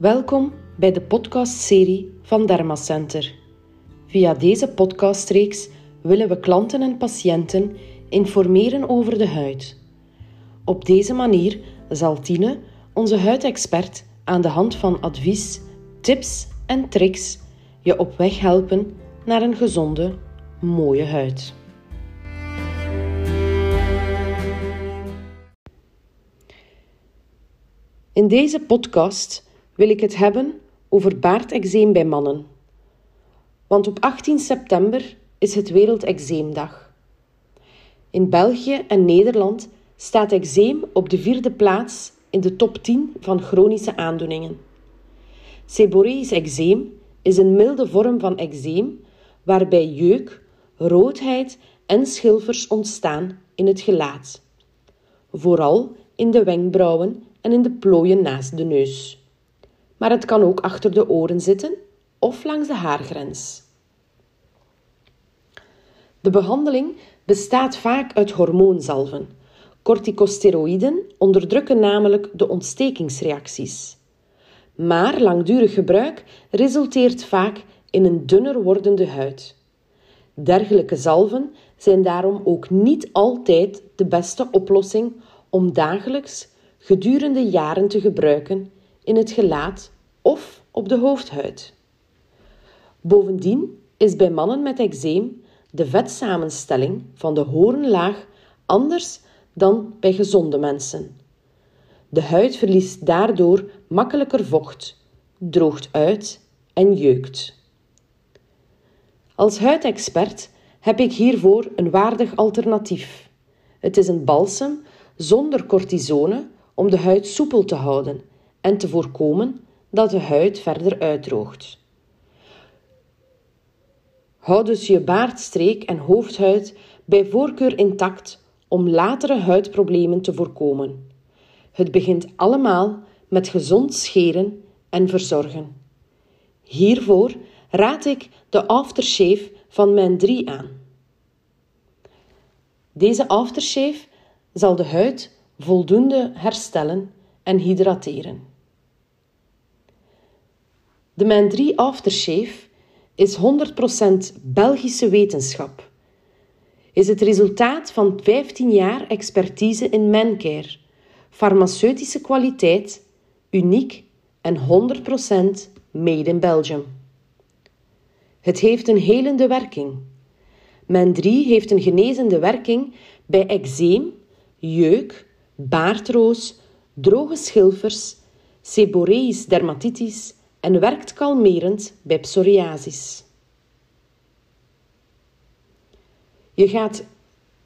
Welkom bij de podcastserie van Dermacenter. Via deze podcastreeks willen we klanten en patiënten informeren over de huid. Op deze manier zal Tine, onze huidexpert, aan de hand van advies, tips en tricks je op weg helpen naar een gezonde, mooie huid. In deze podcast wil ik het hebben over baardeczeem bij mannen. Want op 18 september is het Wereldeczeemdag. In België en Nederland staat eczeem op de vierde plaats in de top 10 van chronische aandoeningen. Seborrheisch eczeem is een milde vorm van eczeem waarbij jeuk, roodheid en schilfers ontstaan in het gelaat. Vooral in de wenkbrauwen en in de plooien naast de neus. Maar het kan ook achter de oren zitten of langs de haargrens. De behandeling bestaat vaak uit hormoonzalven. Corticosteroïden onderdrukken namelijk de ontstekingsreacties. Maar langdurig gebruik resulteert vaak in een dunner wordende huid. Dergelijke zalven zijn daarom ook niet altijd de beste oplossing om dagelijks gedurende jaren te gebruiken in het gelaat of op de hoofdhuid. Bovendien is bij mannen met eczeem de vetsamenstelling van de hoornlaag anders dan bij gezonde mensen. De huid verliest daardoor makkelijker vocht, droogt uit en jeukt. Als huidexpert heb ik hiervoor een waardig alternatief. Het is een balsem zonder cortisone om de huid soepel te houden en te voorkomen dat de huid verder uitdroogt. Houd dus je baardstreek en hoofdhuid bij voorkeur intact om latere huidproblemen te voorkomen. Het begint allemaal met gezond scheren en verzorgen. Hiervoor raad ik de aftershave van mijn 3 aan. Deze aftershave zal de huid voldoende herstellen en hydrateren. De Mijn 3 Aftershave is 100% Belgische wetenschap. Is het resultaat van 15 jaar expertise in mancare, farmaceutische kwaliteit, uniek en 100% made in Belgium. Het heeft een helende werking. Men 3 heeft een genezende werking bij eczeem, jeuk, baardroos, droge schilfers, seborrheisch dermatitis en werkt kalmerend bij psoriasis. Je gaat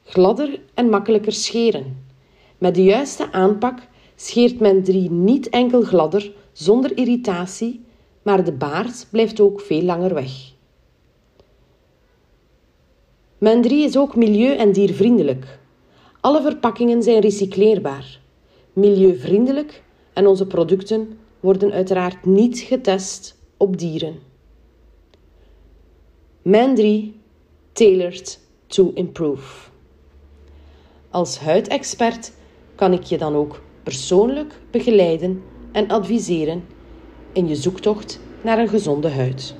gladder en makkelijker scheren. Met de juiste aanpak scheert men drie niet enkel gladder zonder irritatie, maar de baard blijft ook veel langer weg. Men 3 is ook milieu- en diervriendelijk. Alle verpakkingen zijn recycleerbaar, milieuvriendelijk en onze producten worden uiteraard niet getest op dieren. Mijn 3 Tailored to Improve. Als huidexpert kan ik je dan ook persoonlijk begeleiden en adviseren in je zoektocht naar een gezonde huid.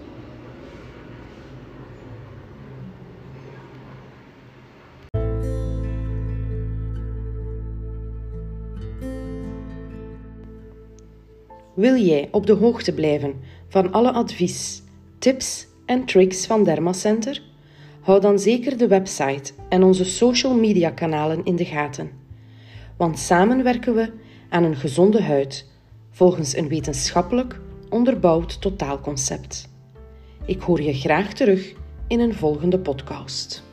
Wil jij op de hoogte blijven van alle advies, tips en tricks van Dermacenter? Hou dan zeker de website en onze social media kanalen in de gaten. Want samen werken we aan een gezonde huid volgens een wetenschappelijk onderbouwd totaalconcept. Ik hoor je graag terug in een volgende podcast.